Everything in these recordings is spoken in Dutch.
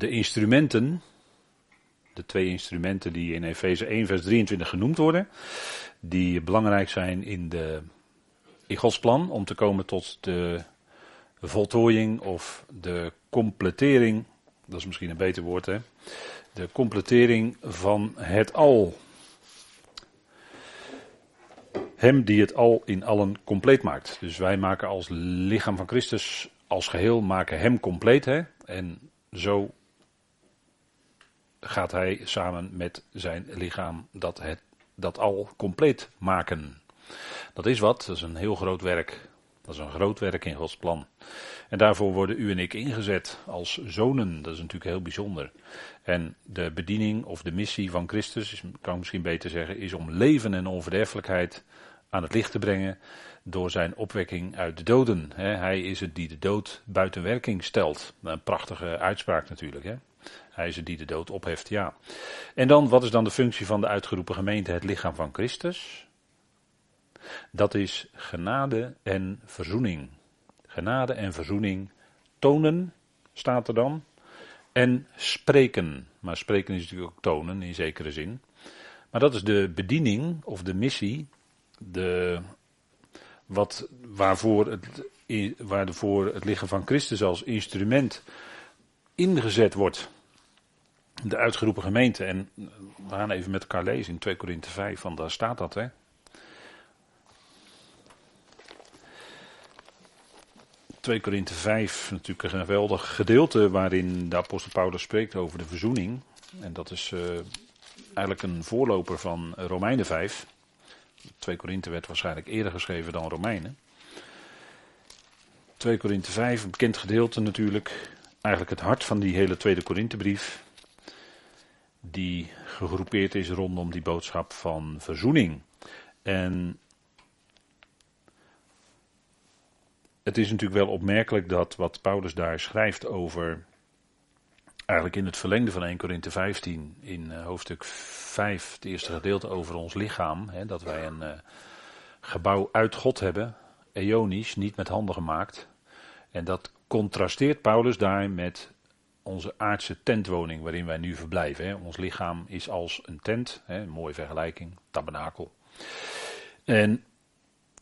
de instrumenten, de twee instrumenten die in Efeze 1 vers 23 genoemd worden, die belangrijk zijn in, de, in Gods plan om te komen tot de voltooiing of de completering, dat is misschien een beter woord hè, de completering van het al. Hem die het al in allen compleet maakt. Dus wij maken als lichaam van Christus als geheel, maken hem compleet. Hè? En zo gaat hij samen met zijn lichaam dat, het, dat al compleet maken. Dat is wat, dat is een heel groot werk. Dat is een groot werk in Gods plan. En daarvoor worden u en ik ingezet als zonen. Dat is natuurlijk heel bijzonder. En de bediening of de missie van Christus, kan ik misschien beter zeggen, is om leven en onverderfelijkheid aan het licht te brengen door zijn opwekking uit de doden. Hij is het die de dood buiten werking stelt. Een prachtige uitspraak natuurlijk. Het die de dood opheft, ja. En dan, wat is dan de functie van de uitgeroepen gemeente, het lichaam van Christus? Dat is genade en verzoening. Genade en verzoening tonen, staat er dan. En spreken. Maar spreken is natuurlijk ook tonen in zekere zin. Maar dat is de bediening of de missie. De, wat, waarvoor, het, waarvoor het lichaam van Christus als instrument ingezet wordt. De uitgeroepen gemeente. En we gaan even met elkaar lezen in 2 Korinthe 5, want daar staat dat. Hè. 2 Korinthe 5, natuurlijk een geweldig gedeelte waarin de apostel Paulus spreekt over de verzoening. En dat is uh, eigenlijk een voorloper van Romeinen 5. 2 Korinthe werd waarschijnlijk eerder geschreven dan Romeinen. 2 Korinthe 5, een bekend gedeelte natuurlijk. Eigenlijk het hart van die hele tweede Korinthebrief. Die gegroepeerd is rondom die boodschap van verzoening. En het is natuurlijk wel opmerkelijk dat wat Paulus daar schrijft over, eigenlijk in het verlengde van 1 Korinthe 15, in uh, hoofdstuk 5, het eerste gedeelte over ons lichaam, hè, dat wij een uh, gebouw uit God hebben, eonisch, niet met handen gemaakt. En dat contrasteert Paulus daar met onze aardse tentwoning waarin wij nu verblijven. Hè. Ons lichaam is als een tent, hè, mooie vergelijking, tabernakel. En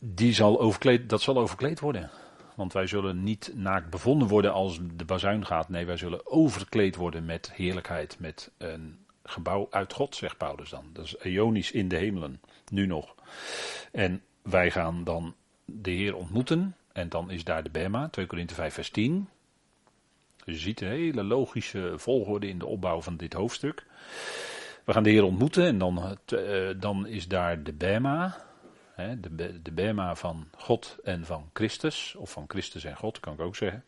die zal overkleed, dat zal overkleed worden. Want wij zullen niet naakt bevonden worden als de bazuin gaat. Nee, wij zullen overkleed worden met heerlijkheid. Met een gebouw uit God, zegt Paulus dan. Dat is eonisch in de hemelen. Nu nog. En wij gaan dan de Heer ontmoeten. En dan is daar de Bema, 2 Korinthe 5 vers 10. Je ziet een hele logische volgorde in de opbouw van dit hoofdstuk. We gaan de Heer ontmoeten en dan, uh, dan is daar de Bema, de, de Bema van God en van Christus, of van Christus en God, kan ik ook zeggen.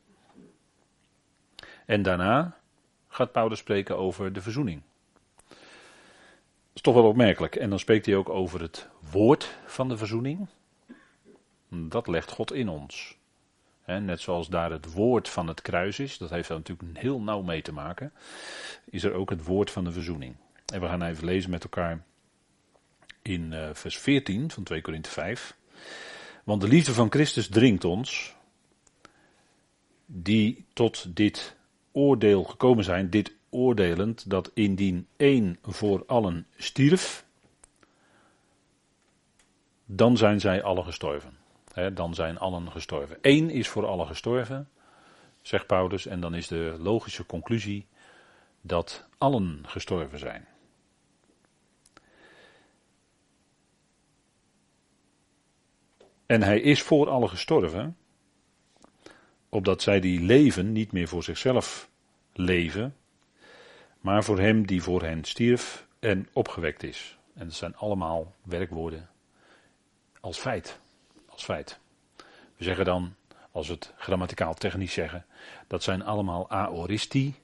En daarna gaat Paulus spreken over de verzoening. Dat is toch wel opmerkelijk. En dan spreekt hij ook over het woord van de verzoening. Dat legt God in ons. Net zoals daar het woord van het kruis is, dat heeft daar natuurlijk heel nauw mee te maken, is er ook het woord van de verzoening. En we gaan even lezen met elkaar in uh, vers 14 van 2 Korinthe 5. Want de liefde van Christus dringt ons, die tot dit oordeel gekomen zijn, dit oordelend, dat indien één voor allen stierf, dan zijn zij alle gestorven. Dan zijn allen gestorven. Eén is voor allen gestorven, zegt Paulus, en dan is de logische conclusie dat allen gestorven zijn. En hij is voor allen gestorven, opdat zij die leven niet meer voor zichzelf leven, maar voor hem die voor hen stierf en opgewekt is. En dat zijn allemaal werkwoorden als feit. Feit. We zeggen dan, als we het grammaticaal technisch zeggen, dat zijn allemaal aoristi.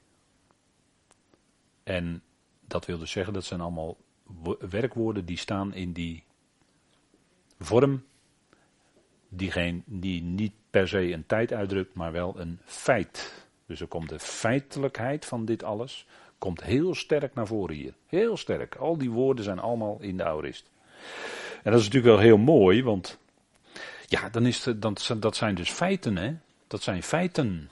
En dat wil dus zeggen, dat zijn allemaal werkwoorden die staan in die vorm diegene die niet per se een tijd uitdrukt, maar wel een feit. Dus er komt de feitelijkheid van dit alles, komt heel sterk naar voren hier. Heel sterk. Al die woorden zijn allemaal in de aorist. En dat is natuurlijk wel heel mooi, want ja, dan is dat zijn dus feiten, hè. Dat zijn feiten.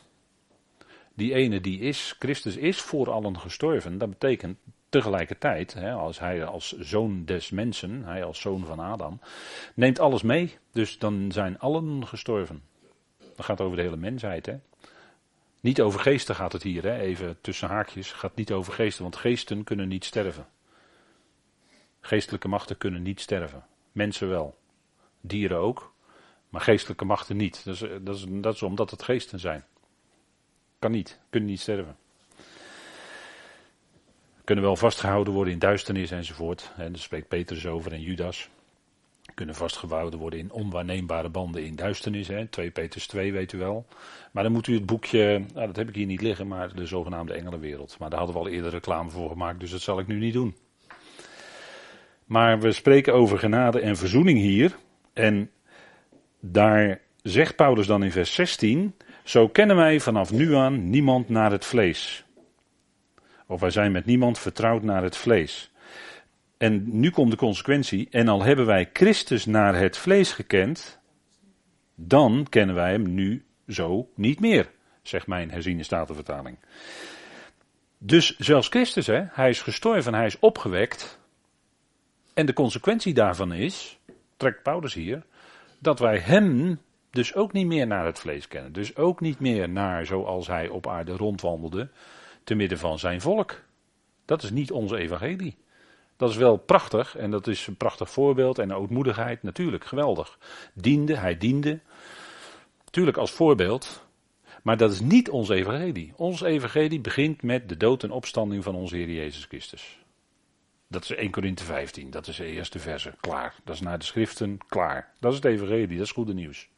Die ene die is, Christus is voor allen gestorven. Dat betekent tegelijkertijd, hè, als hij als zoon des mensen, hij als zoon van Adam, neemt alles mee. Dus dan zijn allen gestorven. Dat gaat over de hele mensheid. Hè. Niet over geesten gaat het hier, hè. even tussen haakjes. Het gaat niet over geesten, want geesten kunnen niet sterven. Geestelijke machten kunnen niet sterven. Mensen wel. Dieren ook. Maar geestelijke machten niet. Dat is, dat is, dat is omdat het geesten zijn. Kan niet. Kunnen niet sterven. Kunnen wel vastgehouden worden in duisternis enzovoort. En daar spreekt Petrus over en Judas. Kunnen vastgehouden worden in onwaarneembare banden in duisternis. Hè. 2 Petrus 2 weet u wel. Maar dan moet u het boekje, nou, dat heb ik hier niet liggen, maar de zogenaamde Engelenwereld. Maar daar hadden we al eerder reclame voor gemaakt, dus dat zal ik nu niet doen. Maar we spreken over genade en verzoening hier. En daar zegt Paulus dan in vers 16: Zo kennen wij vanaf nu aan niemand naar het vlees. Of wij zijn met niemand vertrouwd naar het vlees. En nu komt de consequentie. En al hebben wij Christus naar het vlees gekend, dan kennen wij hem nu zo niet meer, zegt mijn herziene statenvertaling. Dus zelfs Christus, hè, hij is gestorven, hij is opgewekt. En de consequentie daarvan is, trekt Paulus hier, dat wij hem dus ook niet meer naar het vlees kennen. Dus ook niet meer naar zoals hij op aarde rondwandelde, te midden van zijn volk. Dat is niet onze evangelie. Dat is wel prachtig en dat is een prachtig voorbeeld en ootmoedigheid, natuurlijk, geweldig. Diende, hij diende, natuurlijk als voorbeeld, maar dat is niet onze evangelie. Ons evangelie begint met de dood en opstanding van onze Heer Jezus Christus. Dat is 1 Korinthe 15, dat is de eerste verse. Klaar. Dat is naar de schriften, klaar. Dat is het evangelie, dat is goede nieuws.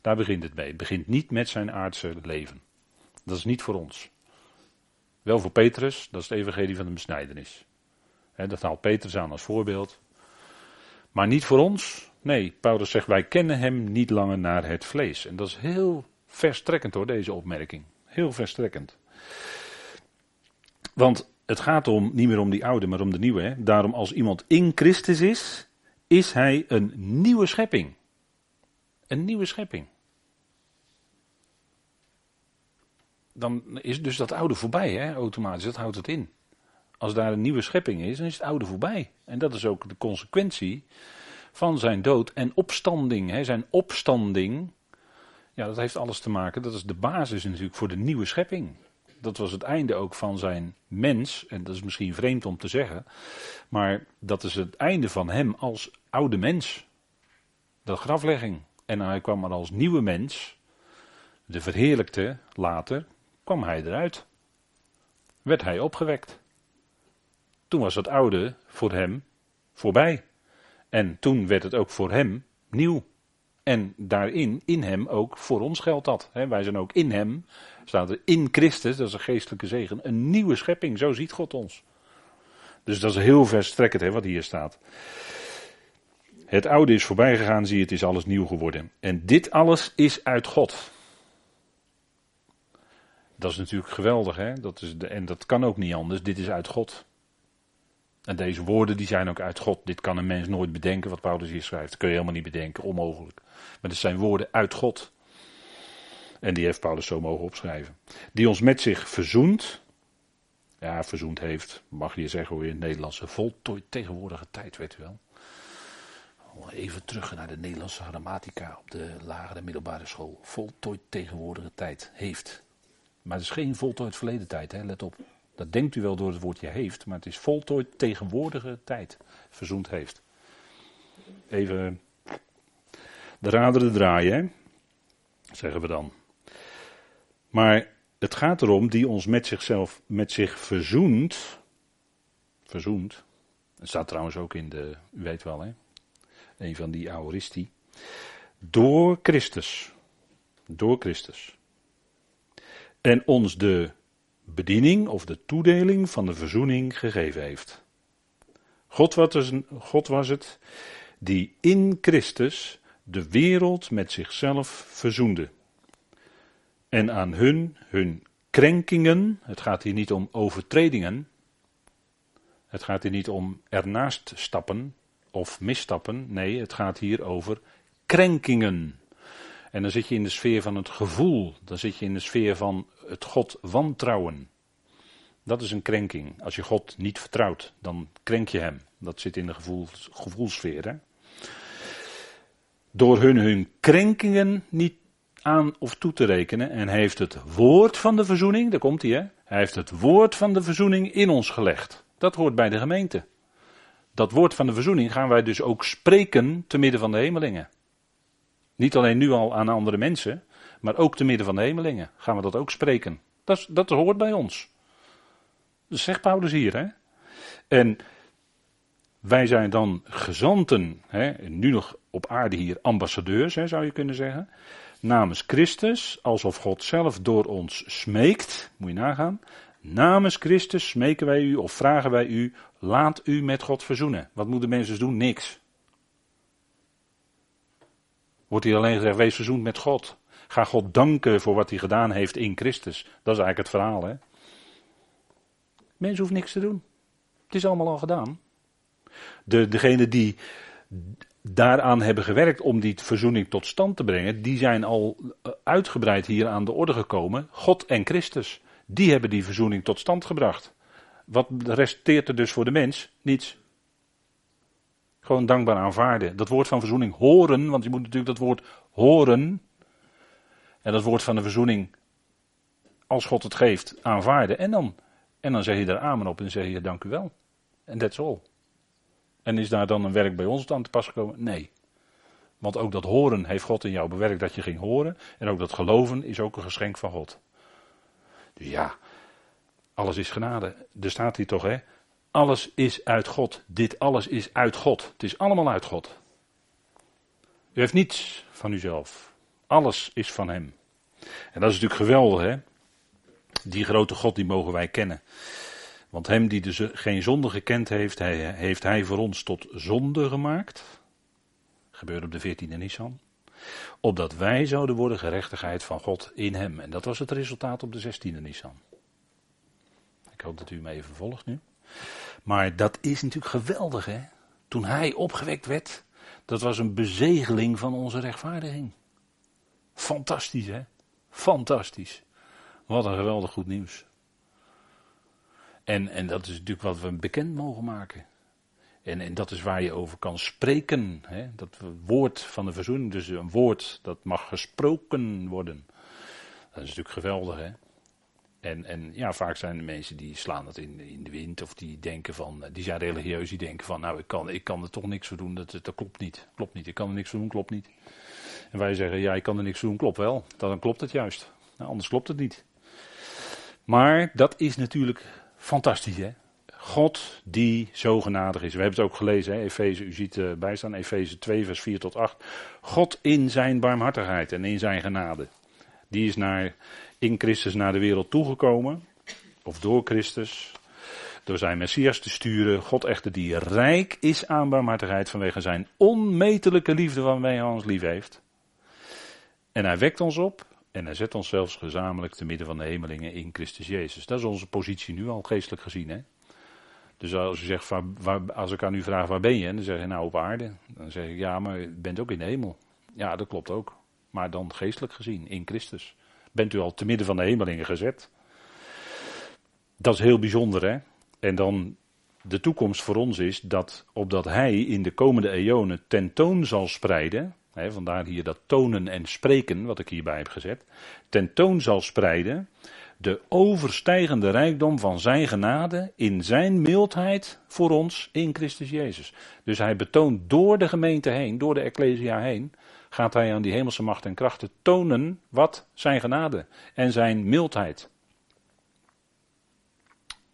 Daar begint het mee. Het begint niet met zijn aardse leven. Dat is niet voor ons. Wel voor Petrus, dat is het evangelie van de besnijdenis. dat haalt Petrus aan als voorbeeld. Maar niet voor ons. Nee, Paulus zegt wij kennen hem niet langer naar het vlees. En dat is heel verstrekkend hoor, deze opmerking. Heel verstrekkend. Want het gaat om, niet meer om die oude, maar om de nieuwe. Hè? Daarom als iemand in Christus is, is hij een nieuwe schepping. Een nieuwe schepping. Dan is dus dat oude voorbij, hè, automatisch. Dat houdt het in. Als daar een nieuwe schepping is, dan is het oude voorbij. En dat is ook de consequentie van zijn dood en opstanding. Hè. Zijn opstanding, ja, dat heeft alles te maken. Dat is de basis natuurlijk voor de nieuwe schepping dat was het einde ook van zijn mens. En dat is misschien vreemd om te zeggen. Maar dat is het einde van hem als oude mens. Dat graflegging. En hij kwam er als nieuwe mens. De verheerlijkte later. kwam hij eruit. Werd hij opgewekt. Toen was het oude voor hem voorbij. En toen werd het ook voor hem nieuw. En daarin, in hem ook, voor ons geldt dat. wij zijn ook in hem, staat er in Christus, dat is een geestelijke zegen, een nieuwe schepping, zo ziet God ons. Dus dat is heel verstrekkend hè, wat hier staat. Het oude is voorbij gegaan, zie je, het is alles nieuw geworden. En dit alles is uit God. Dat is natuurlijk geweldig, hè? Dat is de, en dat kan ook niet anders. Dit is uit God. En deze woorden die zijn ook uit God. Dit kan een mens nooit bedenken wat Paulus hier schrijft. Dat kun je helemaal niet bedenken, onmogelijk. Maar dit zijn woorden uit God. En die heeft Paulus zo mogen opschrijven. Die ons met zich verzoent. Ja, verzoend heeft, mag je zeggen hoor in het Nederlandse. Voltooid tegenwoordige tijd, weet u wel. Even terug naar de Nederlandse grammatica op de lagere middelbare school. Voltooid tegenwoordige tijd heeft. Maar het is geen voltooid verleden tijd, hè? let op. Dat denkt u wel door het woordje heeft, maar het is voltooid tegenwoordige tijd verzoend heeft. Even de raderen draaien, zeggen we dan. Maar het gaat erom die ons met zichzelf, met zich verzoent. Verzoent. Dat staat trouwens ook in de, u weet wel hè, een van die aoristi. Door Christus. Door Christus. En ons de bediening of de toedeling van de verzoening gegeven heeft. God was, God was het die in Christus de wereld met zichzelf verzoende. En aan hun, hun krenkingen, het gaat hier niet om overtredingen, het gaat hier niet om ernaast stappen of misstappen, nee, het gaat hier over krenkingen. En dan zit je in de sfeer van het gevoel. Dan zit je in de sfeer van het God wantrouwen. Dat is een krenking. Als je God niet vertrouwt, dan krenk je hem. Dat zit in de gevoels, gevoelsfeer. Hè? Door hun hun krenkingen niet aan of toe te rekenen. En heeft het woord van de verzoening, daar komt hij hè. Hij heeft het woord van de verzoening in ons gelegd. Dat hoort bij de gemeente. Dat woord van de verzoening gaan wij dus ook spreken te midden van de hemelingen. Niet alleen nu al aan andere mensen, maar ook te midden van de hemelingen gaan we dat ook spreken. Dat, dat hoort bij ons. Dat zegt Paulus hier. Hè? En wij zijn dan gezanten, hè, nu nog op aarde hier ambassadeurs, hè, zou je kunnen zeggen, namens Christus, alsof God zelf door ons smeekt, moet je nagaan, namens Christus smeken wij u of vragen wij u, laat u met God verzoenen. Wat moeten mensen doen? Niks. Wordt hier alleen gezegd, wees verzoend met God. Ga God danken voor wat hij gedaan heeft in Christus. Dat is eigenlijk het verhaal, hè. Mensen hoeven niks te doen. Het is allemaal al gedaan. De, degene die daaraan hebben gewerkt om die verzoening tot stand te brengen, die zijn al eh, uitgebreid hier aan de orde gekomen. God en Christus, die hebben die verzoening tot stand gebracht. Wat resteert er dus voor de mens? Niets. Gewoon dankbaar aanvaarden. Dat woord van verzoening horen, want je moet natuurlijk dat woord horen. En dat woord van de verzoening, als God het geeft, aanvaarden. En dan, en dan zeg je er amen op en zeg je dank u wel. En that's all. En is daar dan een werk bij ons aan te pas gekomen? Nee. Want ook dat horen heeft God in jou bewerkt dat je ging horen. En ook dat geloven is ook een geschenk van God. Dus ja, alles is genade. Er staat hier toch, hè? Alles is uit God. Dit alles is uit God. Het is allemaal uit God. U heeft niets van uzelf. Alles is van Hem. En dat is natuurlijk geweldig, hè? Die grote God, die mogen wij kennen. Want hem die dus geen zonde gekend heeft, hij, heeft hij voor ons tot zonde gemaakt. Gebeurde op de 14e Nissan. Opdat wij zouden worden gerechtigheid van God in hem. En dat was het resultaat op de 16e Nissan. Ik hoop dat u me even volgt nu. Maar dat is natuurlijk geweldig hè. Toen hij opgewekt werd, dat was een bezegeling van onze rechtvaardiging. Fantastisch hè. Fantastisch. Wat een geweldig goed nieuws. En, en dat is natuurlijk wat we bekend mogen maken. En, en dat is waar je over kan spreken. Hè? Dat woord van de verzoening, dus een woord dat mag gesproken worden. Dat is natuurlijk geweldig, hè? En, en ja, vaak zijn er mensen die slaan dat in, in de wind of die denken van, die zijn religieus, die denken van, nou ik kan, ik kan er toch niks voor doen, dat, dat klopt niet, klopt niet, ik kan er niks voor doen, klopt niet. En wij zeggen, ja ik kan er niks voor doen, klopt wel, dan klopt het juist. Nou, anders klopt het niet. Maar dat is natuurlijk Fantastisch hè. God die zo genadig is. We hebben het ook gelezen, hè? Efeze, u ziet uh, bijstaan, Efeze 2, vers 4 tot 8. God in zijn barmhartigheid en in zijn genade. Die is naar, in Christus naar de wereld toegekomen, of door Christus, door zijn Messias te sturen. God echter die rijk is aan barmhartigheid vanwege zijn onmetelijke liefde waarmee hij ons lief heeft. En hij wekt ons op en hij zet ons zelfs gezamenlijk te midden van de hemelingen in Christus Jezus. Dat is onze positie nu al geestelijk gezien. Hè? Dus als u zegt, waar, als ik aan u vraag waar ben je, dan zeg je nou op aarde. Dan zeg ik ja, maar u bent ook in de hemel. Ja, dat klopt ook. Maar dan geestelijk gezien, in Christus. Bent u al te midden van de hemelingen gezet. Dat is heel bijzonder hè. En dan de toekomst voor ons is dat opdat hij in de komende eonen tentoon zal spreiden vandaar hier dat tonen en spreken, wat ik hierbij heb gezet. Tentoon zal spreiden de overstijgende rijkdom van zijn genade in zijn mildheid voor ons in Christus Jezus. Dus hij betoont door de gemeente heen, door de Ecclesia heen, gaat hij aan die hemelse macht en krachten tonen wat zijn genade en zijn mildheid.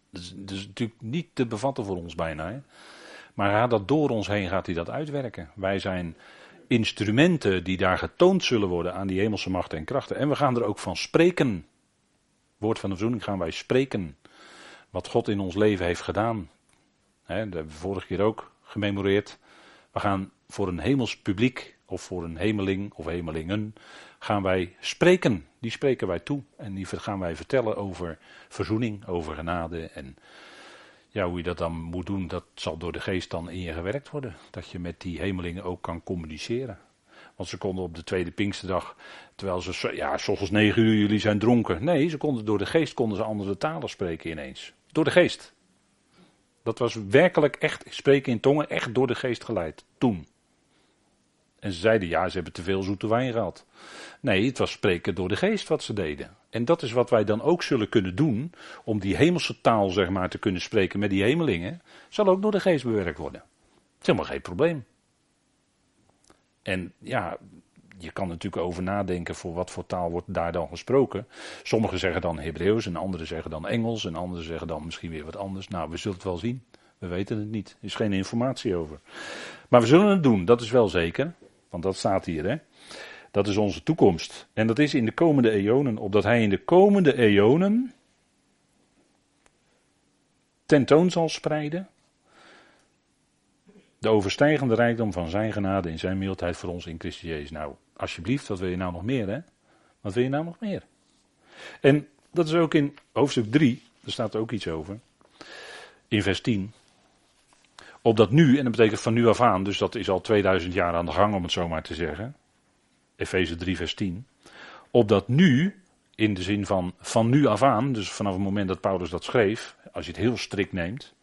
Dat is, natuurlijk niet te bevatten voor ons bijna. Maar hij gaat dat door ons heen gaat hij dat uitwerken. Wij zijn instrumenten die daar getoond zullen worden aan die hemelse machten en krachten. En we gaan er ook van spreken. Woord van verzoening gaan wij spreken. Wat God in ons leven heeft gedaan. Dat hebben we vorige keer ook gememoreerd. We gaan voor een hemels publiek of voor een hemeling of hemelingen gaan wij spreken. Die spreken wij toe en die gaan wij vertellen over verzoening, over genade en ja, hoe je dat dan moet doen, dat zal door de geest dan in je gewerkt worden. Dat je met die hemelingen ook kan communiceren. Want ze konden op de tweede Pinksterdag, terwijl ze, ja, zoals negen uur jullie zijn dronken. Nee, ze konden door de geest konden ze andere talen spreken ineens. Door de geest. Dat was werkelijk echt spreken in tongen, echt door de geest geleid. Toen. En ze zeiden, ja, ze hebben te veel zoete wijn gehad. Nee, het was spreken door de geest wat ze deden. En dat is wat wij dan ook zullen kunnen doen, om die hemelse taal, zeg maar, te kunnen spreken met die hemelingen, zal ook door de geest bewerkt worden. Dat is helemaal geen probleem. En ja, je kan natuurlijk over nadenken voor wat voor taal wordt daar dan gesproken. Sommigen zeggen dan Hebreeuws en anderen zeggen dan Engels en anderen zeggen dan misschien weer wat anders. Nou, we zullen het wel zien. We weten het niet. Er is geen informatie over. Maar we zullen het doen, dat is wel zeker. Want dat staat hier, hè. Dat is onze toekomst. En dat is in de komende eonen, opdat hij in de komende eonen tentoon zal spreiden. De overstijgende rijkdom van zijn genade in zijn mildheid voor ons in Christus Jezus. Nou, alsjeblieft, wat wil je nou nog meer, hè? Wat wil je nou nog meer? En dat is ook in hoofdstuk 3, daar staat er ook iets over. In vers 10. Opdat nu, en dat betekent van nu af aan, dus dat is al 2000 jaar aan de gang om het zo maar te zeggen. Efeze 3, vers 10. Opdat nu, in de zin van van nu af aan, dus vanaf het moment dat Paulus dat schreef, als je het heel strikt neemt,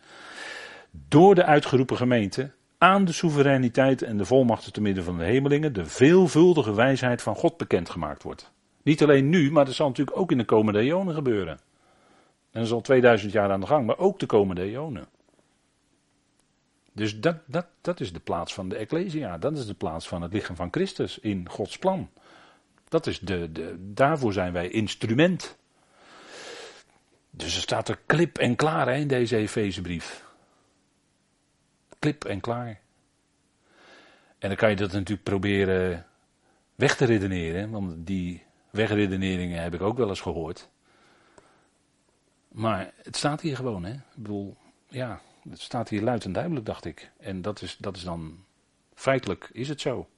door de uitgeroepen gemeente aan de soevereiniteit en de volmachten te midden van de hemelingen de veelvuldige wijsheid van God bekendgemaakt wordt. Niet alleen nu, maar dat zal natuurlijk ook in de komende eonen gebeuren. En dat is al 2000 jaar aan de gang, maar ook de komende eonen. Dus dat, dat, dat is de plaats van de Ecclesia. Dat is de plaats van het lichaam van Christus in Gods plan. Dat is de, de, daarvoor zijn wij instrument. Dus er staat er klip en klaar hè, in deze Efezebrief. Klip en klaar. En dan kan je dat natuurlijk proberen weg te redeneren, want die wegredeneringen heb ik ook wel eens gehoord. Maar het staat hier gewoon, hè. Ik bedoel, ja, het staat hier luid en duidelijk, dacht ik. En dat is, dat is dan, feitelijk is het zo.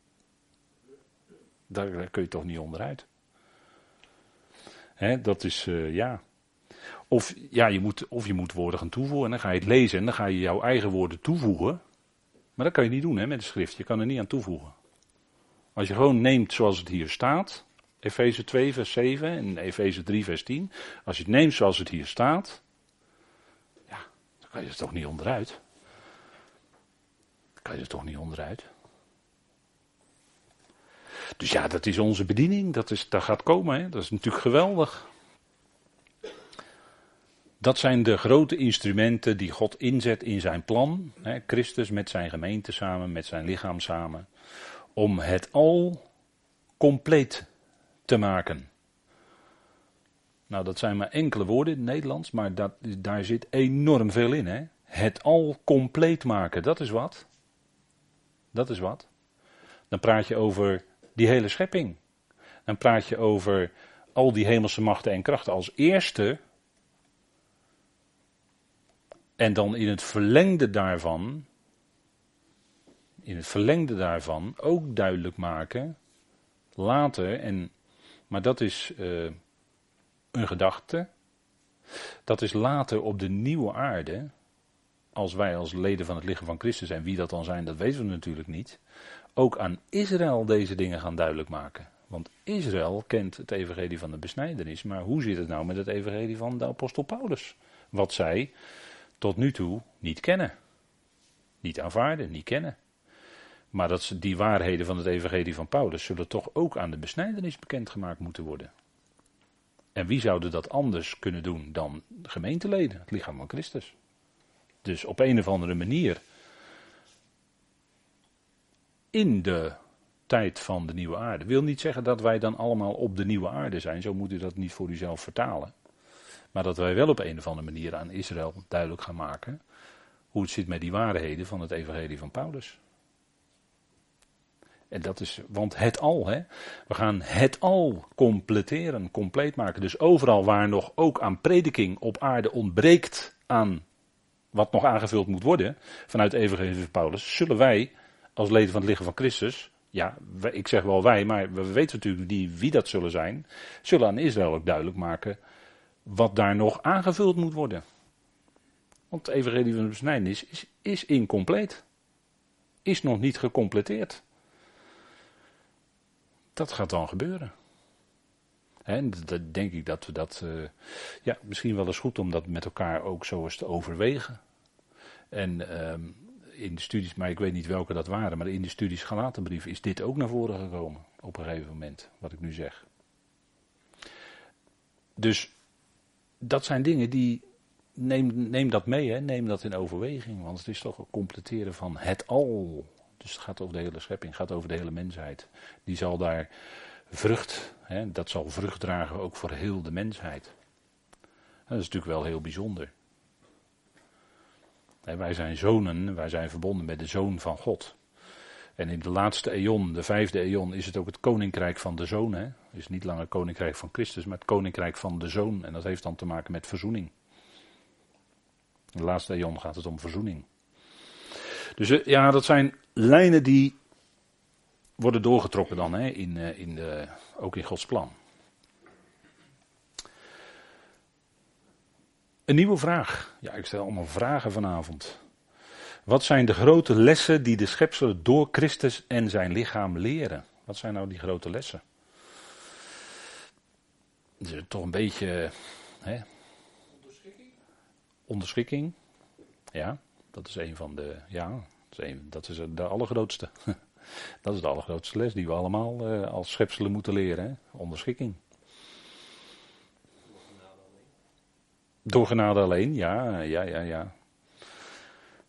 Daar kun je toch niet onderuit. Hè, dat is, uh, ja. Of, ja, je moet, of je moet woorden gaan toevoegen en dan ga je het lezen en dan ga je jouw eigen woorden toevoegen. Maar dat kan je niet doen hè, met de schrift. Je kan er niet aan toevoegen. Als je gewoon neemt zoals het hier staat, Efeze 2 vers 7 en Efeze 3 vers 10. Als je het neemt zoals het hier staat, kan je er toch niet onderuit. Kan je er toch niet onderuit. Dus ja, dat is onze bediening, dat, is, dat gaat komen, hè? dat is natuurlijk geweldig. Dat zijn de grote instrumenten die God inzet in zijn plan. Hè, Christus met zijn gemeente samen, met zijn lichaam samen. Om het al compleet te maken. Nou, dat zijn maar enkele woorden in het Nederlands, maar dat, daar zit enorm veel in. Hè? Het al compleet maken, dat is wat. Dat is wat. Dan praat je over die hele schepping. Dan praat je over al die hemelse machten en krachten als eerste en dan in het verlengde daarvan, in het verlengde daarvan ook duidelijk maken, later, en, maar dat is uh, een gedachte, dat is later op de nieuwe aarde, als wij als leden van het lichaam van Christus zijn, wie dat dan zijn, dat weten we natuurlijk niet, ook aan Israël deze dingen gaan duidelijk maken. Want Israël kent het evangelie van de besnijdenis, maar hoe zit het nou met het evangelie van de apostel Paulus? Wat zij tot nu toe niet kennen. Niet aanvaarden, niet kennen. Maar dat die waarheden van het evangelie van Paulus zullen toch ook aan de besnijdenis bekendgemaakt moeten worden. En wie zouden dat anders kunnen doen dan gemeenteleden, het lichaam van Christus? Dus op een of andere manier in de tijd van de nieuwe aarde. Wil niet zeggen dat wij dan allemaal op de nieuwe aarde zijn, zo moet u dat niet voor uzelf vertalen. Maar dat wij wel op een of andere manier aan Israël duidelijk gaan maken hoe het zit met die waarheden van het evangelie van Paulus. En dat is, want het al, hè. We gaan het al completeren, compleet maken. Dus overal waar nog ook aan prediking op aarde ontbreekt aan wat nog aangevuld moet worden vanuit evangelie van Paulus, zullen wij als leden van het lichaam van Christus, ja, ik zeg wel wij, maar we weten natuurlijk niet wie dat zullen zijn, zullen aan Israël ook duidelijk maken wat daar nog aangevuld moet worden. Want het evangelie van de besnijdenis is, is incompleet. Is nog niet gecompleteerd. Dat gaat dan gebeuren. En dat denk ik dat we dat, uh, ja, misschien wel eens goed om dat met elkaar ook zo eens te overwegen. En um, in de studies, maar ik weet niet welke dat waren, maar in de studies Galatenbrief is dit ook naar voren gekomen. Op een gegeven moment, wat ik nu zeg. Dus dat zijn dingen die, neem, neem dat mee, hè, neem dat in overweging, want het is toch een completeren van het al. Dus het gaat over de hele schepping, het gaat over de hele mensheid. Die zal daar vrucht, hè, dat zal vrucht dragen ook voor heel de mensheid. Dat is natuurlijk wel heel bijzonder. Wij zijn zonen, wij zijn verbonden met de zoon van God. En in de laatste eon, de vijfde eon, is het ook het koninkrijk van de zoon. Hè? Het is niet langer het koninkrijk van Christus, maar het koninkrijk van de zoon. En dat heeft dan te maken met verzoening. In de laatste eon gaat het om verzoening. Dus ja, dat zijn lijnen die worden doorgetrokken dan, hè, in, eh, in de, ook in Gods plan. Een nieuwe vraag. Ja, ik stel allemaal vragen vanavond. Wat zijn de grote lessen die de schepselen door Christus en zijn lichaam leren? Wat zijn nou die grote lessen? is toch een beetje. Hè? Onderschikking? Onderschikking. Ja, dat is een van de. Ja, dat is, een, dat is de allergrootste. dat is de allergrootste les die we allemaal uh, als schepselen moeten leren. Hè? Onderschikking. Door genade alleen, ja, ja, ja, ja.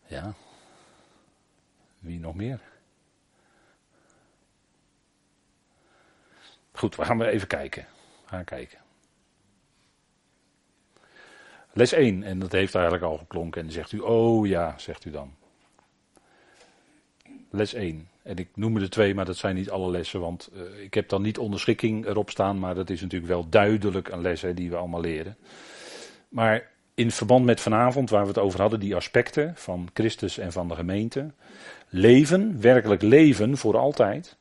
Ja. Wie nog meer? Goed, we gaan weer even kijken. Gaan kijken. Les 1, en dat heeft eigenlijk al geklonken. En zegt u, oh ja, zegt u dan. Les 1. En ik noem er twee, maar dat zijn niet alle lessen, want uh, ik heb dan niet onderschikking erop staan, maar dat is natuurlijk wel duidelijk een les hè, die we allemaal leren. Maar in verband met vanavond, waar we het over hadden, die aspecten van Christus en van de gemeente. Leven, werkelijk leven voor altijd,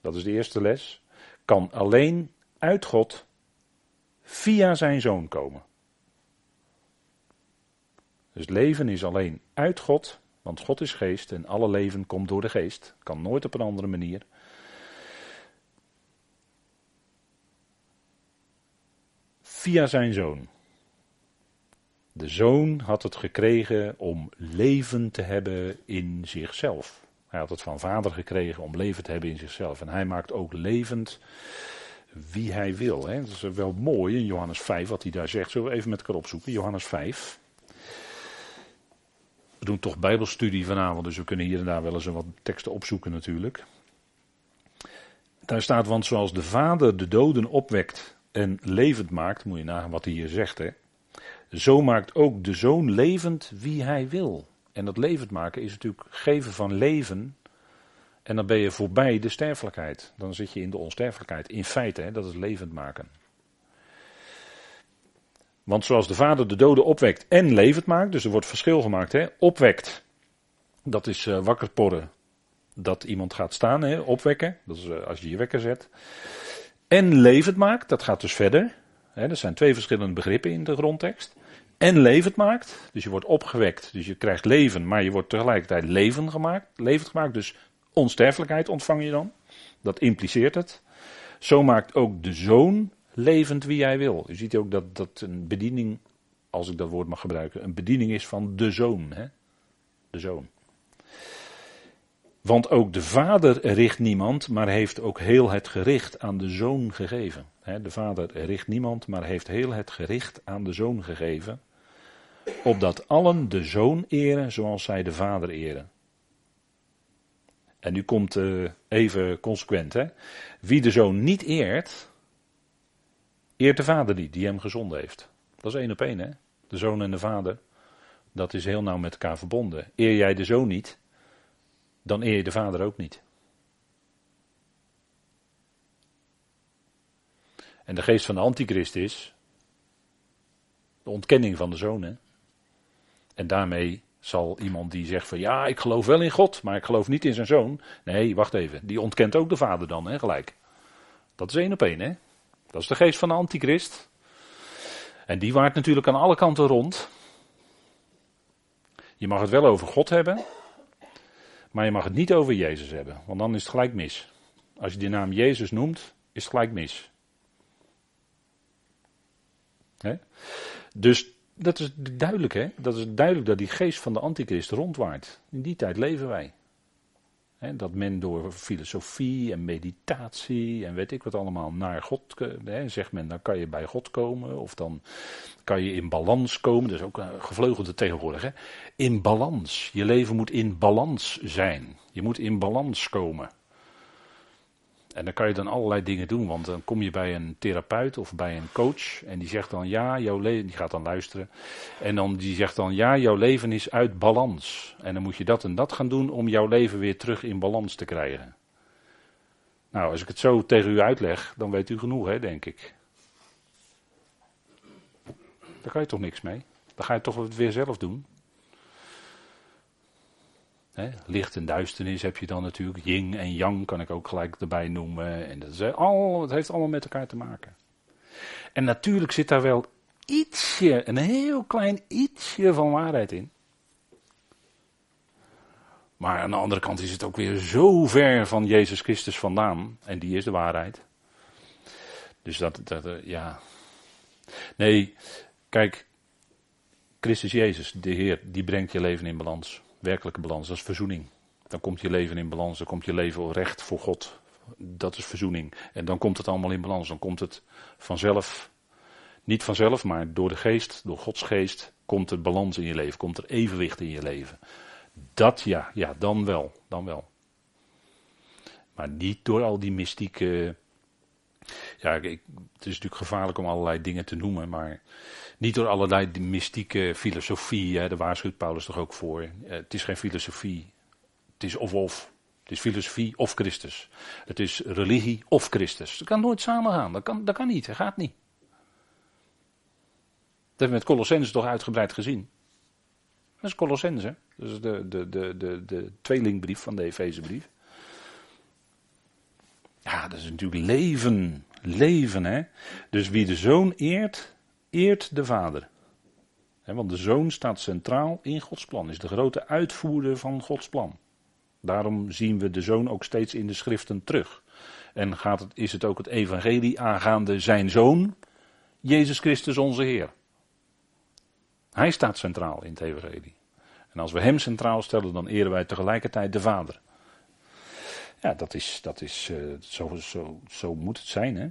dat is de eerste les, kan alleen uit God via zijn zoon komen. Dus leven is alleen uit God, want God is geest en alle leven komt door de geest. Kan nooit op een andere manier. Via zijn zoon. De zoon had het gekregen om leven te hebben in zichzelf. Hij had het van vader gekregen om leven te hebben in zichzelf. En hij maakt ook levend wie hij wil. Hè. Dat is wel mooi in Johannes 5 wat hij daar zegt. Zullen we even met elkaar opzoeken? Johannes 5. We doen toch bijbelstudie vanavond, dus we kunnen hier en daar wel eens wat teksten opzoeken natuurlijk. Daar staat, want zoals de vader de doden opwekt en levend maakt, moet je nagaan wat hij hier zegt hè. Zo maakt ook de zoon levend wie hij wil. En dat levend maken is natuurlijk geven van leven. En dan ben je voorbij de sterfelijkheid. Dan zit je in de onsterfelijkheid. In feite, hè, dat is levend maken. Want zoals de vader de doden opwekt en levend maakt, dus er wordt verschil gemaakt, hè, opwekt, dat is uh, wakker porren, dat iemand gaat staan, hè, opwekken, dat is uh, als je je wekker zet. En levend maakt, dat gaat dus verder. Hè, er zijn twee verschillende begrippen in de grondtekst en levend maakt. Dus je wordt opgewekt, dus je krijgt leven, maar je wordt tegelijkertijd leven gemaakt, levend gemaakt. Dus onsterfelijkheid ontvang je dan. Dat impliceert het. Zo maakt ook de zoon levend wie hij wil. Je ziet ook dat dat een bediening, als ik dat woord mag gebruiken, een bediening is van de zoon. Hè? De zoon. Want ook de vader richt niemand, maar heeft ook heel het gericht aan de zoon gegeven. De vader richt niemand, maar heeft heel het gericht aan de zoon gegeven opdat allen de zoon eren zoals zij de vader eren. En nu komt uh, even consequent, hè. Wie de zoon niet eert, eert de vader niet, die hem gezonden heeft. Dat is één op één, hè. De zoon en de vader, dat is heel nauw met elkaar verbonden. Eer jij de zoon niet, dan eer je de vader ook niet. En de geest van de antichrist is de ontkenning van de zoon, hè. En daarmee zal iemand die zegt van ja, ik geloof wel in God, maar ik geloof niet in zijn zoon. Nee, wacht even. Die ontkent ook de vader dan, hè, gelijk. Dat is één op één, hè. Dat is de geest van de antichrist. En die waart natuurlijk aan alle kanten rond. Je mag het wel over God hebben, maar je mag het niet over Jezus hebben, want dan is het gelijk mis. Als je de naam Jezus noemt, is het gelijk mis. Dus dat is duidelijk, hè? Dat is duidelijk dat die geest van de antichrist rondwaart. In die tijd leven wij. Dat men door filosofie en meditatie en weet ik wat allemaal naar God, zegt men, dan kan je bij God komen of dan kan je in balans komen. Dat is ook een gevleugelde tegenwoordig. Hè? In balans. Je leven moet in balans zijn. Je moet in balans komen. En dan kan je dan allerlei dingen doen, want dan kom je bij een therapeut of bij een coach en die zegt dan ja, jouw leven, die gaat dan luisteren en dan die zegt dan ja, jouw leven is uit balans. En dan moet je dat en dat gaan doen om jouw leven weer terug in balans te krijgen. Nou, als ik het zo tegen u uitleg, dan weet u genoeg, hè, denk ik. Daar kan je toch niks mee? Dan ga je toch weer zelf doen. Licht en duisternis heb je dan natuurlijk. Ying en yang kan ik ook gelijk erbij noemen. En dat is al, het heeft allemaal met elkaar te maken. En natuurlijk zit daar wel ietsje, een heel klein ietsje van waarheid in. Maar aan de andere kant is het ook weer zo ver van Jezus Christus vandaan. En die is de waarheid. Dus dat, dat eh, ja. Nee, Kijk, Christus Jezus, de Heer, die brengt je leven in balans. Werkelijke balans, dat is verzoening. Dan komt je leven in balans, dan komt je leven recht voor God. Dat is verzoening. En dan komt het allemaal in balans. Dan komt het vanzelf, niet vanzelf, maar door de geest, door Gods geest, komt er balans in je leven. Komt er evenwicht in je leven. Dat ja, ja, dan wel, dan wel. Maar niet door al die mystieke. Ja, ik, het is natuurlijk gevaarlijk om allerlei dingen te noemen, maar niet door allerlei mystieke filosofie, hè, daar waarschuwt Paulus toch ook voor. Eh, het is geen filosofie, het is of-of. Het is filosofie of Christus. Het is religie of Christus. Dat kan nooit samen gaan, dat kan, dat kan niet, dat gaat niet. Dat hebben we met Colossense toch uitgebreid gezien. Dat is Colossense, dat is de, de, de, de, de tweelingbrief van de Efezebrief. Ja, dat is natuurlijk leven. Leven, hè. Dus wie de zoon eert, eert de Vader. want de Zoon staat centraal in Gods plan, is de grote uitvoerder van Gods plan. Daarom zien we de Zoon ook steeds in de schriften terug. En gaat het, is het ook het evangelie aangaande zijn Zoon, Jezus Christus onze Heer. Hij staat centraal in het evangelie. En als we Hem centraal stellen, dan eren wij tegelijkertijd de Vader. Ja, dat is, dat is uh, zo, zo, zo moet het zijn, hè.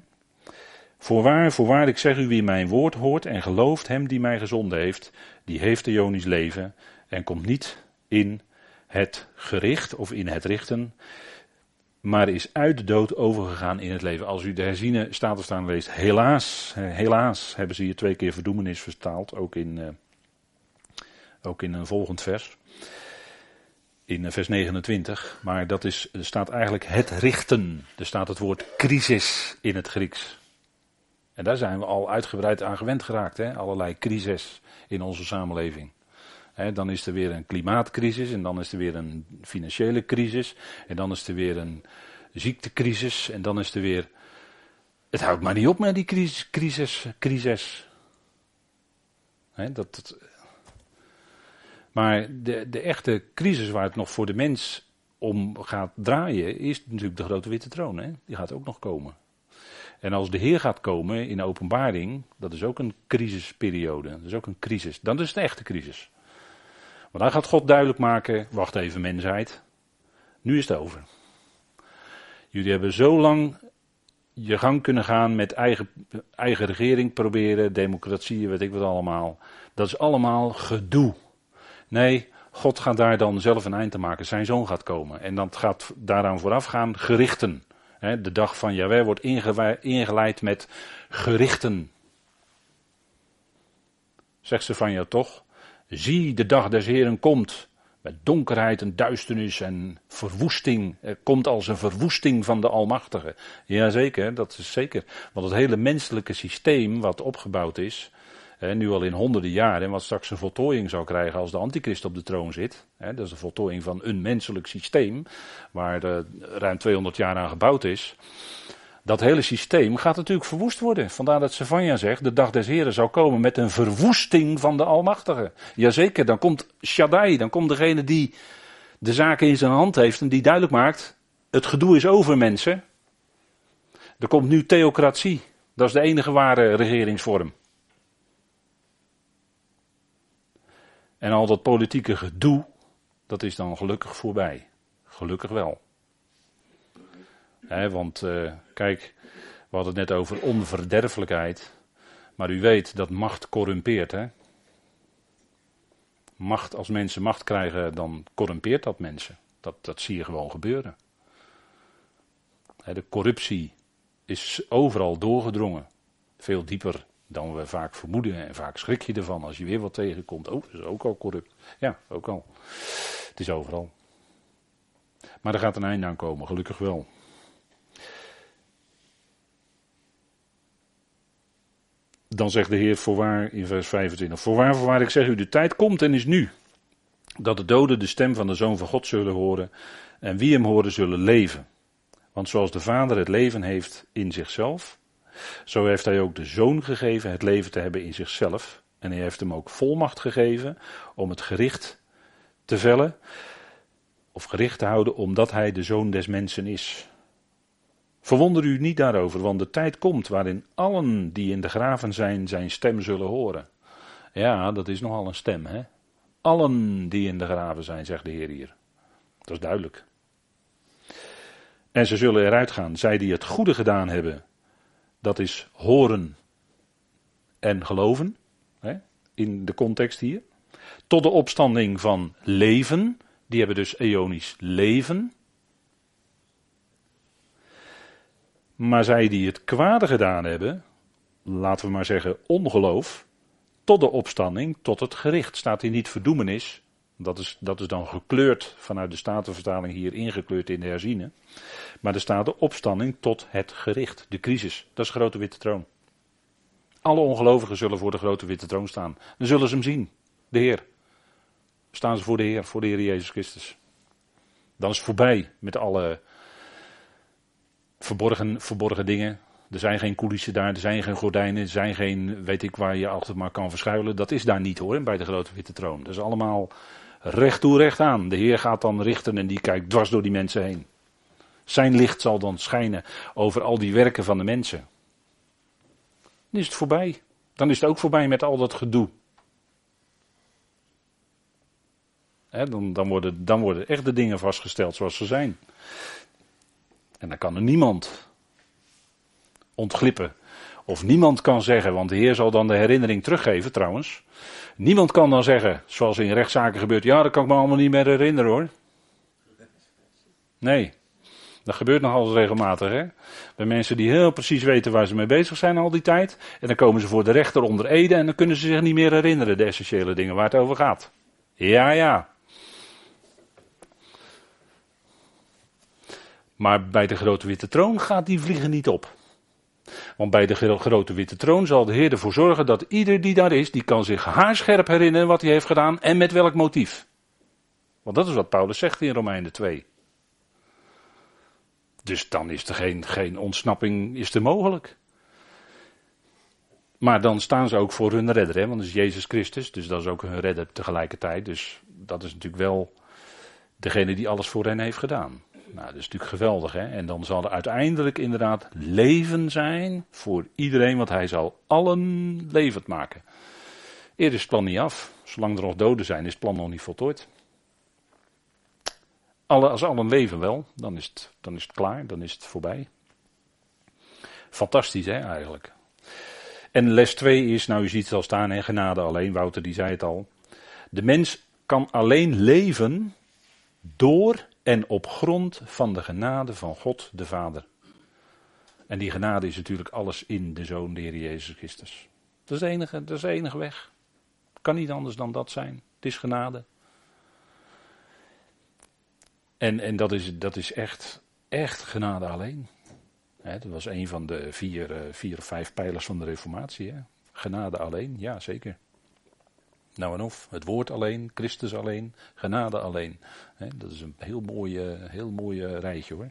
Voorwaar, voorwaar, ik zeg u, wie mijn woord hoort en gelooft hem die mij gezonden heeft, die heeft de Jonisch leven en komt niet in het gericht of in het richten, maar is uit de dood overgegaan in het leven. Als u de herziene staan leest, helaas, helaas hebben ze hier twee keer verdoemenis vertaald, ook in, uh, ook in een volgend vers. In eh, vers 29, maar dat is, er staat eigenlijk het richten. Er staat het woord crisis in het Grieks. En daar zijn we al uitgebreid aan gewend geraakt, hè? allerlei crises in onze samenleving. dan is er weer een klimaatcrisis en dan is er weer een financiële crisis en dan is er weer een ziektecrisis en dan is er weer... Het houdt maar niet op met die crisis, crisis, crisis. dat, dat... Maar de, de echte crisis waar het nog voor de mens om gaat draaien, is natuurlijk de grote witte troon. Hè? Die gaat ook nog komen. En als de Heer gaat komen in de openbaring, dat is ook een crisisperiode. Dat is ook een crisis. Dan is het een echte crisis. Maar dan gaat God duidelijk maken, wacht even mensheid, nu is het over. Jullie hebben zo lang je gang kunnen gaan met eigen, eigen regering proberen, democratie, weet ik wat allemaal. Dat is allemaal gedoe. Nee, God gaat daar dan zelf een eind te maken. Zijn zoon gaat komen. En dat gaat daaraan vooraf gaan gerichten de dag van Jaweh wordt ingeleid met gerichten. Zegt ze van jou toch? Zie, de dag des Heren komt. Met donkerheid en duisternis en verwoesting. Er komt als een verwoesting van de Almachtige. Jazeker, dat is zeker. Want het hele menselijke systeem wat opgebouwd is, nu al in honderden jaren, en wat straks een voltooiing zou krijgen als de antichrist op de troon zit. dat is de voltooiing van een menselijk systeem, waar ruim 200 jaar aan gebouwd is. Dat hele systeem gaat natuurlijk verwoest worden. Vandaar dat Savanja zegt, de dag des Heren zou komen met een verwoesting van de Almachtige. Jazeker, dan komt Shaddai, dan komt degene die de zaken in zijn hand heeft en die duidelijk maakt, het gedoe is over mensen. Er komt nu theocratie. Dat is de enige ware regeringsvorm. En al dat politieke gedoe, dat is dan gelukkig voorbij. Gelukkig wel. want uh, kijk, we hadden het net over onverderfelijkheid. Maar u weet dat macht corrumpeert. Hè? Macht, als mensen macht krijgen, dan corrumpeert dat mensen. Dat, dat zie je gewoon gebeuren. De corruptie is overal doorgedrongen. Veel dieper dan we vaak vermoeden. En vaak schrik je ervan als je weer wat tegenkomt. Oh, dat is ook al corrupt. Ja, ook al. Het is overal. Maar er gaat een einde aan komen, gelukkig wel. Dan zegt de Heer voorwaar in vers 25. Voorwaar, voorwaar, ik zeg u, de tijd komt en is nu. Dat de doden de stem van de Zoon van God zullen horen. En wie hem horen zullen leven. Want zoals de Vader het leven heeft in zichzelf, zo heeft hij ook de Zoon gegeven het leven te hebben in zichzelf. En hij heeft hem ook volmacht gegeven om het gericht te vellen, of gericht te houden, omdat hij de Zoon des Mensen is. Verwonder u niet daarover, want de tijd komt waarin allen die in de graven zijn, zijn stem zullen horen. Ja, dat is nogal een stem, hè? Allen die in de graven zijn, zegt de Heer hier. Dat is duidelijk. En ze zullen eruit gaan, zij die het goede gedaan hebben, dat is horen en geloven, hè, in de context hier. Tot de opstanding van leven, die hebben dus eonisch leven. Maar zij die het kwade gedaan hebben, laten we maar zeggen ongeloof, tot de opstanding, tot het gericht. Staat hier niet verdoemenis, dat is, dat is dan gekleurd vanuit de Statenvertaling hier ingekleurd in de herziene. Maar er staat de opstanding tot het gericht, de crisis. Dat is de grote witte troon. Alle ongelovigen zullen voor de grote witte troon staan. Dan zullen ze hem zien, de Heer. Staan ze voor de Heer, voor de Heer Jezus Christus. Dan is het voorbij met alle verborgen, verborgen dingen. Er zijn geen coulissen daar, er zijn geen gordijnen, er zijn geen, weet ik waar je altijd maar kan verschuilen. Dat is daar niet hoor, bij de grote witte troon. Dat is allemaal recht toe, recht aan. De Heer gaat dan richten en die kijkt dwars door die mensen heen. Zijn licht zal dan schijnen over al die werken van de mensen. Dan is het voorbij. Dan is het ook voorbij met al dat gedoe. dan, dan, worden, dan worden echt de dingen vastgesteld zoals ze zijn. En dan kan er niemand ontglippen. Of niemand kan zeggen, want de Heer zal dan de herinnering teruggeven trouwens. Niemand kan dan zeggen, zoals in rechtszaken gebeurt, ja, dat kan ik me allemaal niet meer herinneren hoor. Nee, dat gebeurt nogal regelmatig. Hè? Bij mensen die heel precies weten waar ze mee bezig zijn al die tijd. En dan komen ze voor de rechter onder Ede en dan kunnen ze zich niet meer herinneren, de essentiële dingen waar het over gaat. Ja, ja. Maar bij de grote witte troon gaat die vliegen niet op. Want bij de grote witte troon zal de Heer ervoor zorgen dat ieder die daar is, die kan zich haarscherp herinneren wat hij heeft gedaan en met welk motief. Want dat is wat Paulus zegt in Romeinen 2. Dus dan is er geen, geen ontsnapping is er mogelijk. Maar dan staan ze ook voor hun redder, hè? want dat is Jezus Christus, dus dat is ook hun redder tegelijkertijd. Dus dat is natuurlijk wel degene die alles voor hen heeft gedaan. Nou, dat is natuurlijk geweldig, hè? En dan zal er uiteindelijk inderdaad leven zijn voor iedereen, want hij zal allen levend maken. Eerder is het plan niet af. Zolang er nog doden zijn, is het plan nog niet voltooid. Alle, als allen leven wel, dan is, het, dan is het klaar, dan is het voorbij. Fantastisch, hè, eigenlijk. En les 2 is, nou, u ziet het al staan, hè, genade alleen. Wouter, die zei het al. De mens kan alleen leven door en op grond van de genade van God de Vader. En die genade is natuurlijk alles in de Zoon, de Jezus Christus. Dat is de enige, dat is de enige weg. Kan niet anders dan dat zijn. Het is genade. En, en dat, is, dat is echt, echt genade alleen. dat was een van de vier, eh, vier of vijf pijlers van de Reformatie. Genade alleen, ja zeker. Nou en of, het woord alleen, Christus alleen, genade alleen. dat is een heel mooie, heel mooie rijtje hoor.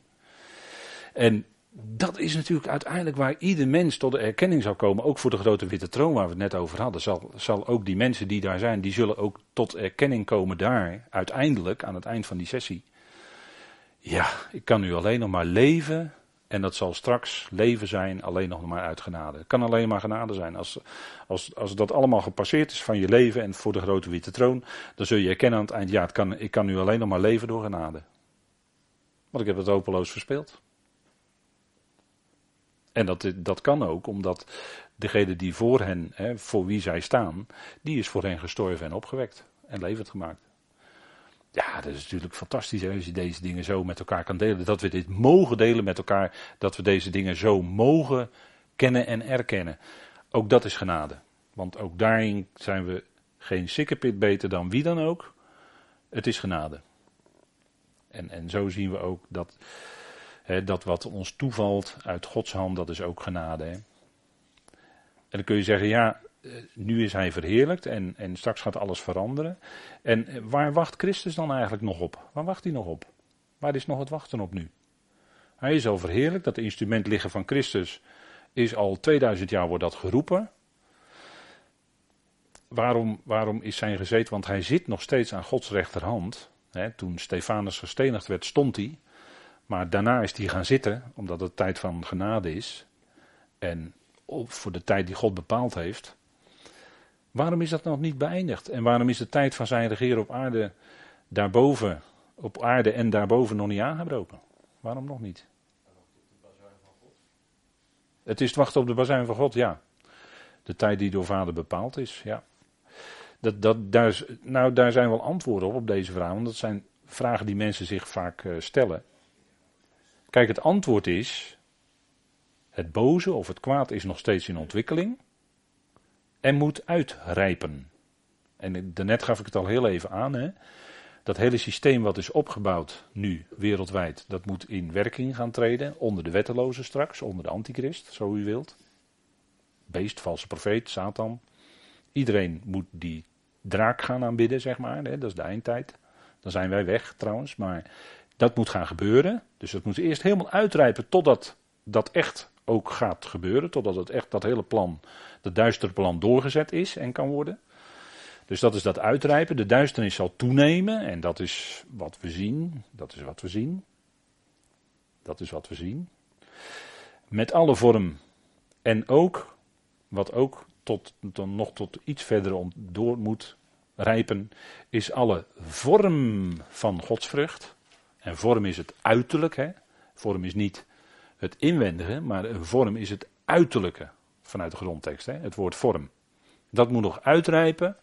En dat is natuurlijk uiteindelijk waar ieder mens tot de erkenning zal komen. Ook voor de grote witte troon waar we het net over hadden. Zal, zal ook die mensen die daar zijn, die zullen ook tot erkenning komen daar. Uiteindelijk, aan het eind van die sessie. Ja, ik kan nu alleen nog maar leven En dat zal straks leven zijn alleen nog maar uit genade. Het kan alleen maar genade zijn. Als, als, als dat allemaal gepasseerd is van je leven en voor de grote witte troon, dan zul je erkennen aan het eind, ja, kan, ik kan nu alleen nog maar leven door genade. Want ik heb het hopeloos verspeeld. En dat, dat kan ook omdat degene die voor hen, hè, voor wie zij staan, die is voor hen gestorven en opgewekt en levend gemaakt. Ja, dat is natuurlijk fantastisch als je deze dingen zo met elkaar kan delen. Dat we dit mogen delen met elkaar. Dat we deze dingen zo mogen kennen en erkennen. Ook dat is genade. Want ook daarin zijn we geen sikkepit beter dan wie dan ook. Het is genade. En, en zo zien we ook dat, hè, dat wat ons toevalt uit Gods hand, dat is ook genade. Hè. En dan kun je zeggen, ja, nu is hij verheerlijkt en, en straks gaat alles veranderen. En eh, waar wacht Christus dan eigenlijk nog op? Waar wacht hij nog op? Waar is nog het wachten op nu? Hij is al verheerlijkt, dat instrument liggen van Christus is al 2000 jaar wordt dat geroepen. Waarom, waarom is zijn gezeten? Want hij zit nog steeds aan Gods rechterhand. toen Stefanus gestenigd werd, stond hij. Maar daarna is hij gaan zitten, omdat het tijd van genade is. En voor de tijd die God bepaald heeft. Waarom is dat nog niet beëindigd? En waarom is de tijd van zijn regeren op aarde daarboven, op aarde en daarboven nog niet aangebroken? Waarom nog niet? Het is het wachten op de bazuin van God, ja. De tijd die door vader bepaald is, ja. Dat, dat, daar, is, nou, daar zijn wel antwoorden op, op deze vraag. Want dat zijn vragen die mensen zich vaak uh, stellen. Kijk, het antwoord is. Het boze of het kwaad is nog steeds in ontwikkeling en moet uitrijpen. En daarnet gaf ik het al heel even aan. Hè? Dat hele systeem wat is opgebouwd nu wereldwijd, dat moet in werking gaan treden. Onder de wettelozen straks, onder de antichrist, zo u wilt. Beest, valse profeet, Satan. Iedereen moet die draak gaan aanbidden, zeg maar. Hè? Dat is de eindtijd. Dan zijn wij weg trouwens. Maar dat moet gaan gebeuren. Dus dat moet eerst helemaal uitrijpen totdat dat echt ook gaat gebeuren. Totdat het echt dat hele plan dat duistere plan doorgezet is en kan worden. Dus dat is dat uitrijpen. De duisternis zal toenemen en dat is wat we zien. Dat is wat we zien. Dat is wat we zien. Met alle vorm. En ook, wat ook tot, dan nog tot iets verder door moet rijpen, is alle vorm van godsvrucht. En vorm is het uiterlijk. Vorm is niet het inwendige, maar een vorm is het uiterlijke vanuit de grondtekst, hè, het woord vorm. Dat moet nog uitrijpen.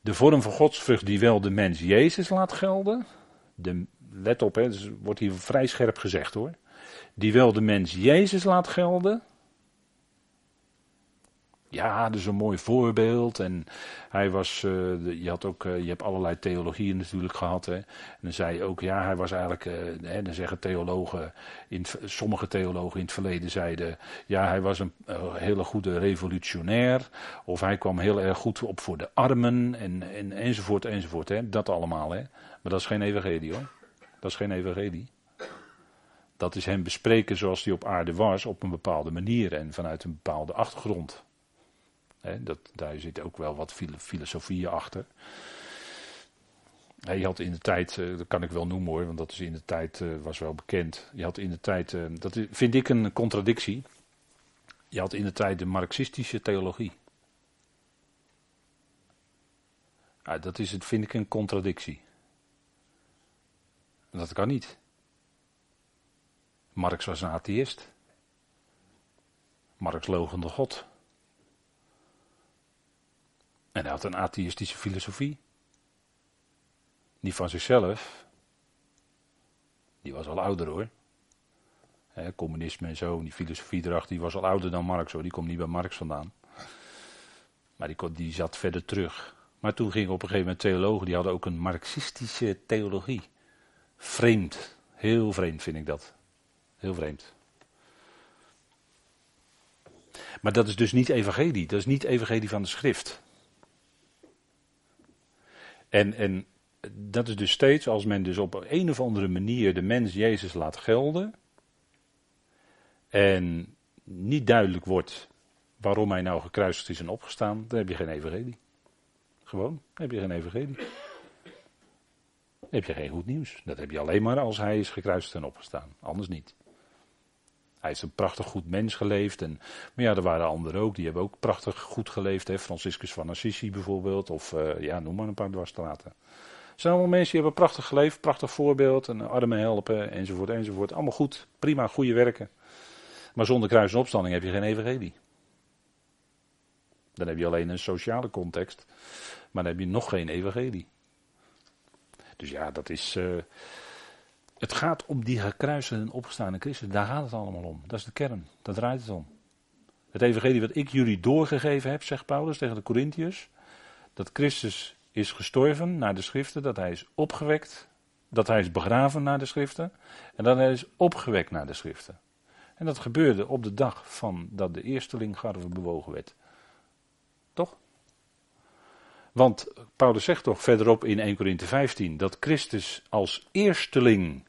De vorm van godsvrucht die wel de mens Jezus laat gelden. De, let op, dus wordt hier vrij scherp gezegd hoor. Die wel de mens Jezus laat gelden. Ja, dat is een mooi voorbeeld. En hij was, uh, je had ook, uh, je hebt allerlei theologieën natuurlijk gehad. Hè. En dan zei je ook, ja, hij was eigenlijk, uh, hè, dan zeggen theologen, in, sommige theologen in het verleden zeiden, ja, hij was een hele goede revolutionair. Of hij kwam heel erg goed op voor de armen en, en, enzovoort, enzovoort. Hè. Dat allemaal, hè. Maar dat is geen evangelie hoor. Dat is geen evangelie. Dat is hem bespreken zoals hij op aarde was, op een bepaalde manier en vanuit een bepaalde achtergrond dat, daar zit ook wel wat filosofie achter. je had in de tijd, eh, dat kan ik wel noemen hoor, want dat is in de tijd, uh, was wel bekend. Je had in de tijd, uh, dat vind ik een contradictie. Je had in de tijd de marxistische theologie. Ja, dat is het, vind ik een contradictie. Dat kan niet. Marx was een atheïst. Marx logende God. En hij had een atheïstische filosofie. Niet van zichzelf. Die was al ouder hoor. communisme en zo, die filosofie erachter, die was al ouder dan Marx hoor. Die komt niet bij Marx vandaan. Maar die, die zat verder terug. Maar toen gingen op een gegeven moment theologen, die hadden ook een marxistische theologie. Vreemd. Heel vreemd vind ik dat. Heel vreemd. Maar dat is dus niet evangelie. Dat is niet evangelie van de schrift. En, en dat is dus steeds als men dus op een of andere manier de mens Jezus laat gelden. En niet duidelijk wordt waarom hij nou gekruisigd is en opgestaan, dan heb je geen evangelie. Gewoon, heb je geen evangelie. Dan heb je geen goed nieuws. Dat heb je alleen maar als hij is gekruisigd en opgestaan. Anders niet. Hij is een prachtig goed mens geleefd. En, maar ja, er waren anderen ook, die hebben ook prachtig goed geleefd. Hè? Franciscus van Assisi bijvoorbeeld. Of uh, ja, noem maar een paar dwarsstraten. Het zijn allemaal mensen die hebben prachtig geleefd, prachtig voorbeeld. En armen helpen, enzovoort, enzovoort. Allemaal goed, prima, goede werken. Maar zonder kruis en opstanding heb je geen evangelie. Dan heb je alleen een sociale context. Maar dan heb je nog geen evangelie. Dus ja, dat is. Uh, het gaat om die gekruiste en opgestaande Christus. Daar gaat het allemaal om. Dat is de kern. Daar draait het om. Het evangelie wat ik jullie doorgegeven heb, zegt Paulus tegen de Corinthiërs. Dat Christus is gestorven naar de schriften. Dat hij is opgewekt. Dat hij is begraven naar de schriften. En dat hij is opgewekt naar de schriften. En dat gebeurde op de dag van dat de eersteling garve bewogen werd. Toch? Want Paulus zegt toch verderop in 1 Korinthe 15 dat Christus als eersteling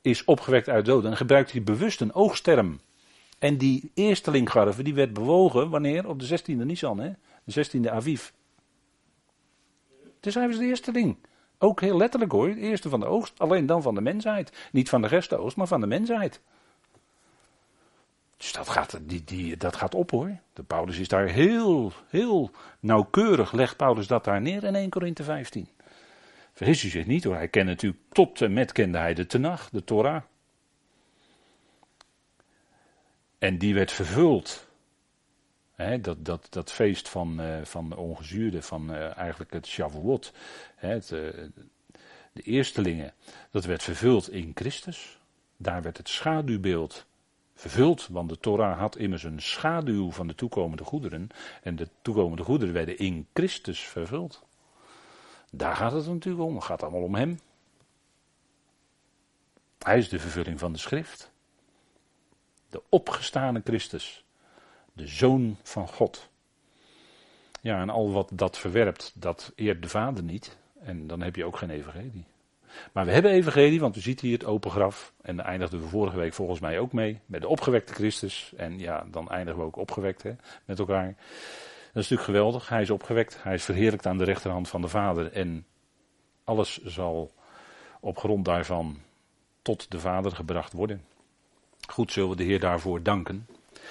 is opgewekt uit doden. En gebruikt hij bewust een oogsterm. En die eerstelinggarve die werd bewogen wanneer? Op de 16e Nisan, hè? de 16e Aviv. Dus hij was de eersteling. Ook heel letterlijk hoor, de eerste van de oogst, alleen dan van de mensheid. Niet van de rest maar van de mensheid. Dus dat gaat, die, die, dat gaat op hoor. De Paulus is daar heel, heel nauwkeurig, legt Paulus dat daar neer in 1 Korinthe 15. Vergis u zich niet hoor, hij kende natuurlijk, tot en met kende hij de Tenach, de Torah. En die werd vervuld. dat, dat, dat feest van, uh, van de ongezuurde, van uh, eigenlijk het Shavuot, uh, de eerstelingen, dat werd vervuld in Christus. Daar werd het schaduwbeeld vervuld, want de Torah had immers een schaduw van de toekomende goederen. En de toekomende goederen werden in Christus vervuld. Daar gaat het natuurlijk om, het gaat allemaal om Hem. Hij is de vervulling van de schrift. De opgestane Christus, de Zoon van God. Ja, en al wat dat verwerpt, dat eert de Vader niet. En dan heb je ook geen evangelie. Maar we hebben evangelie, want u ziet hier het open graf. En daar eindigden we vorige week volgens mij ook mee. Met de opgewekte Christus. En ja, dan eindigen we ook opgewekt met elkaar. Dat is natuurlijk geweldig. Hij is opgewekt. Hij is verheerlijkt aan de rechterhand van de Vader. En alles zal op grond daarvan tot de Vader gebracht worden. Goed zullen we de Heer daarvoor danken.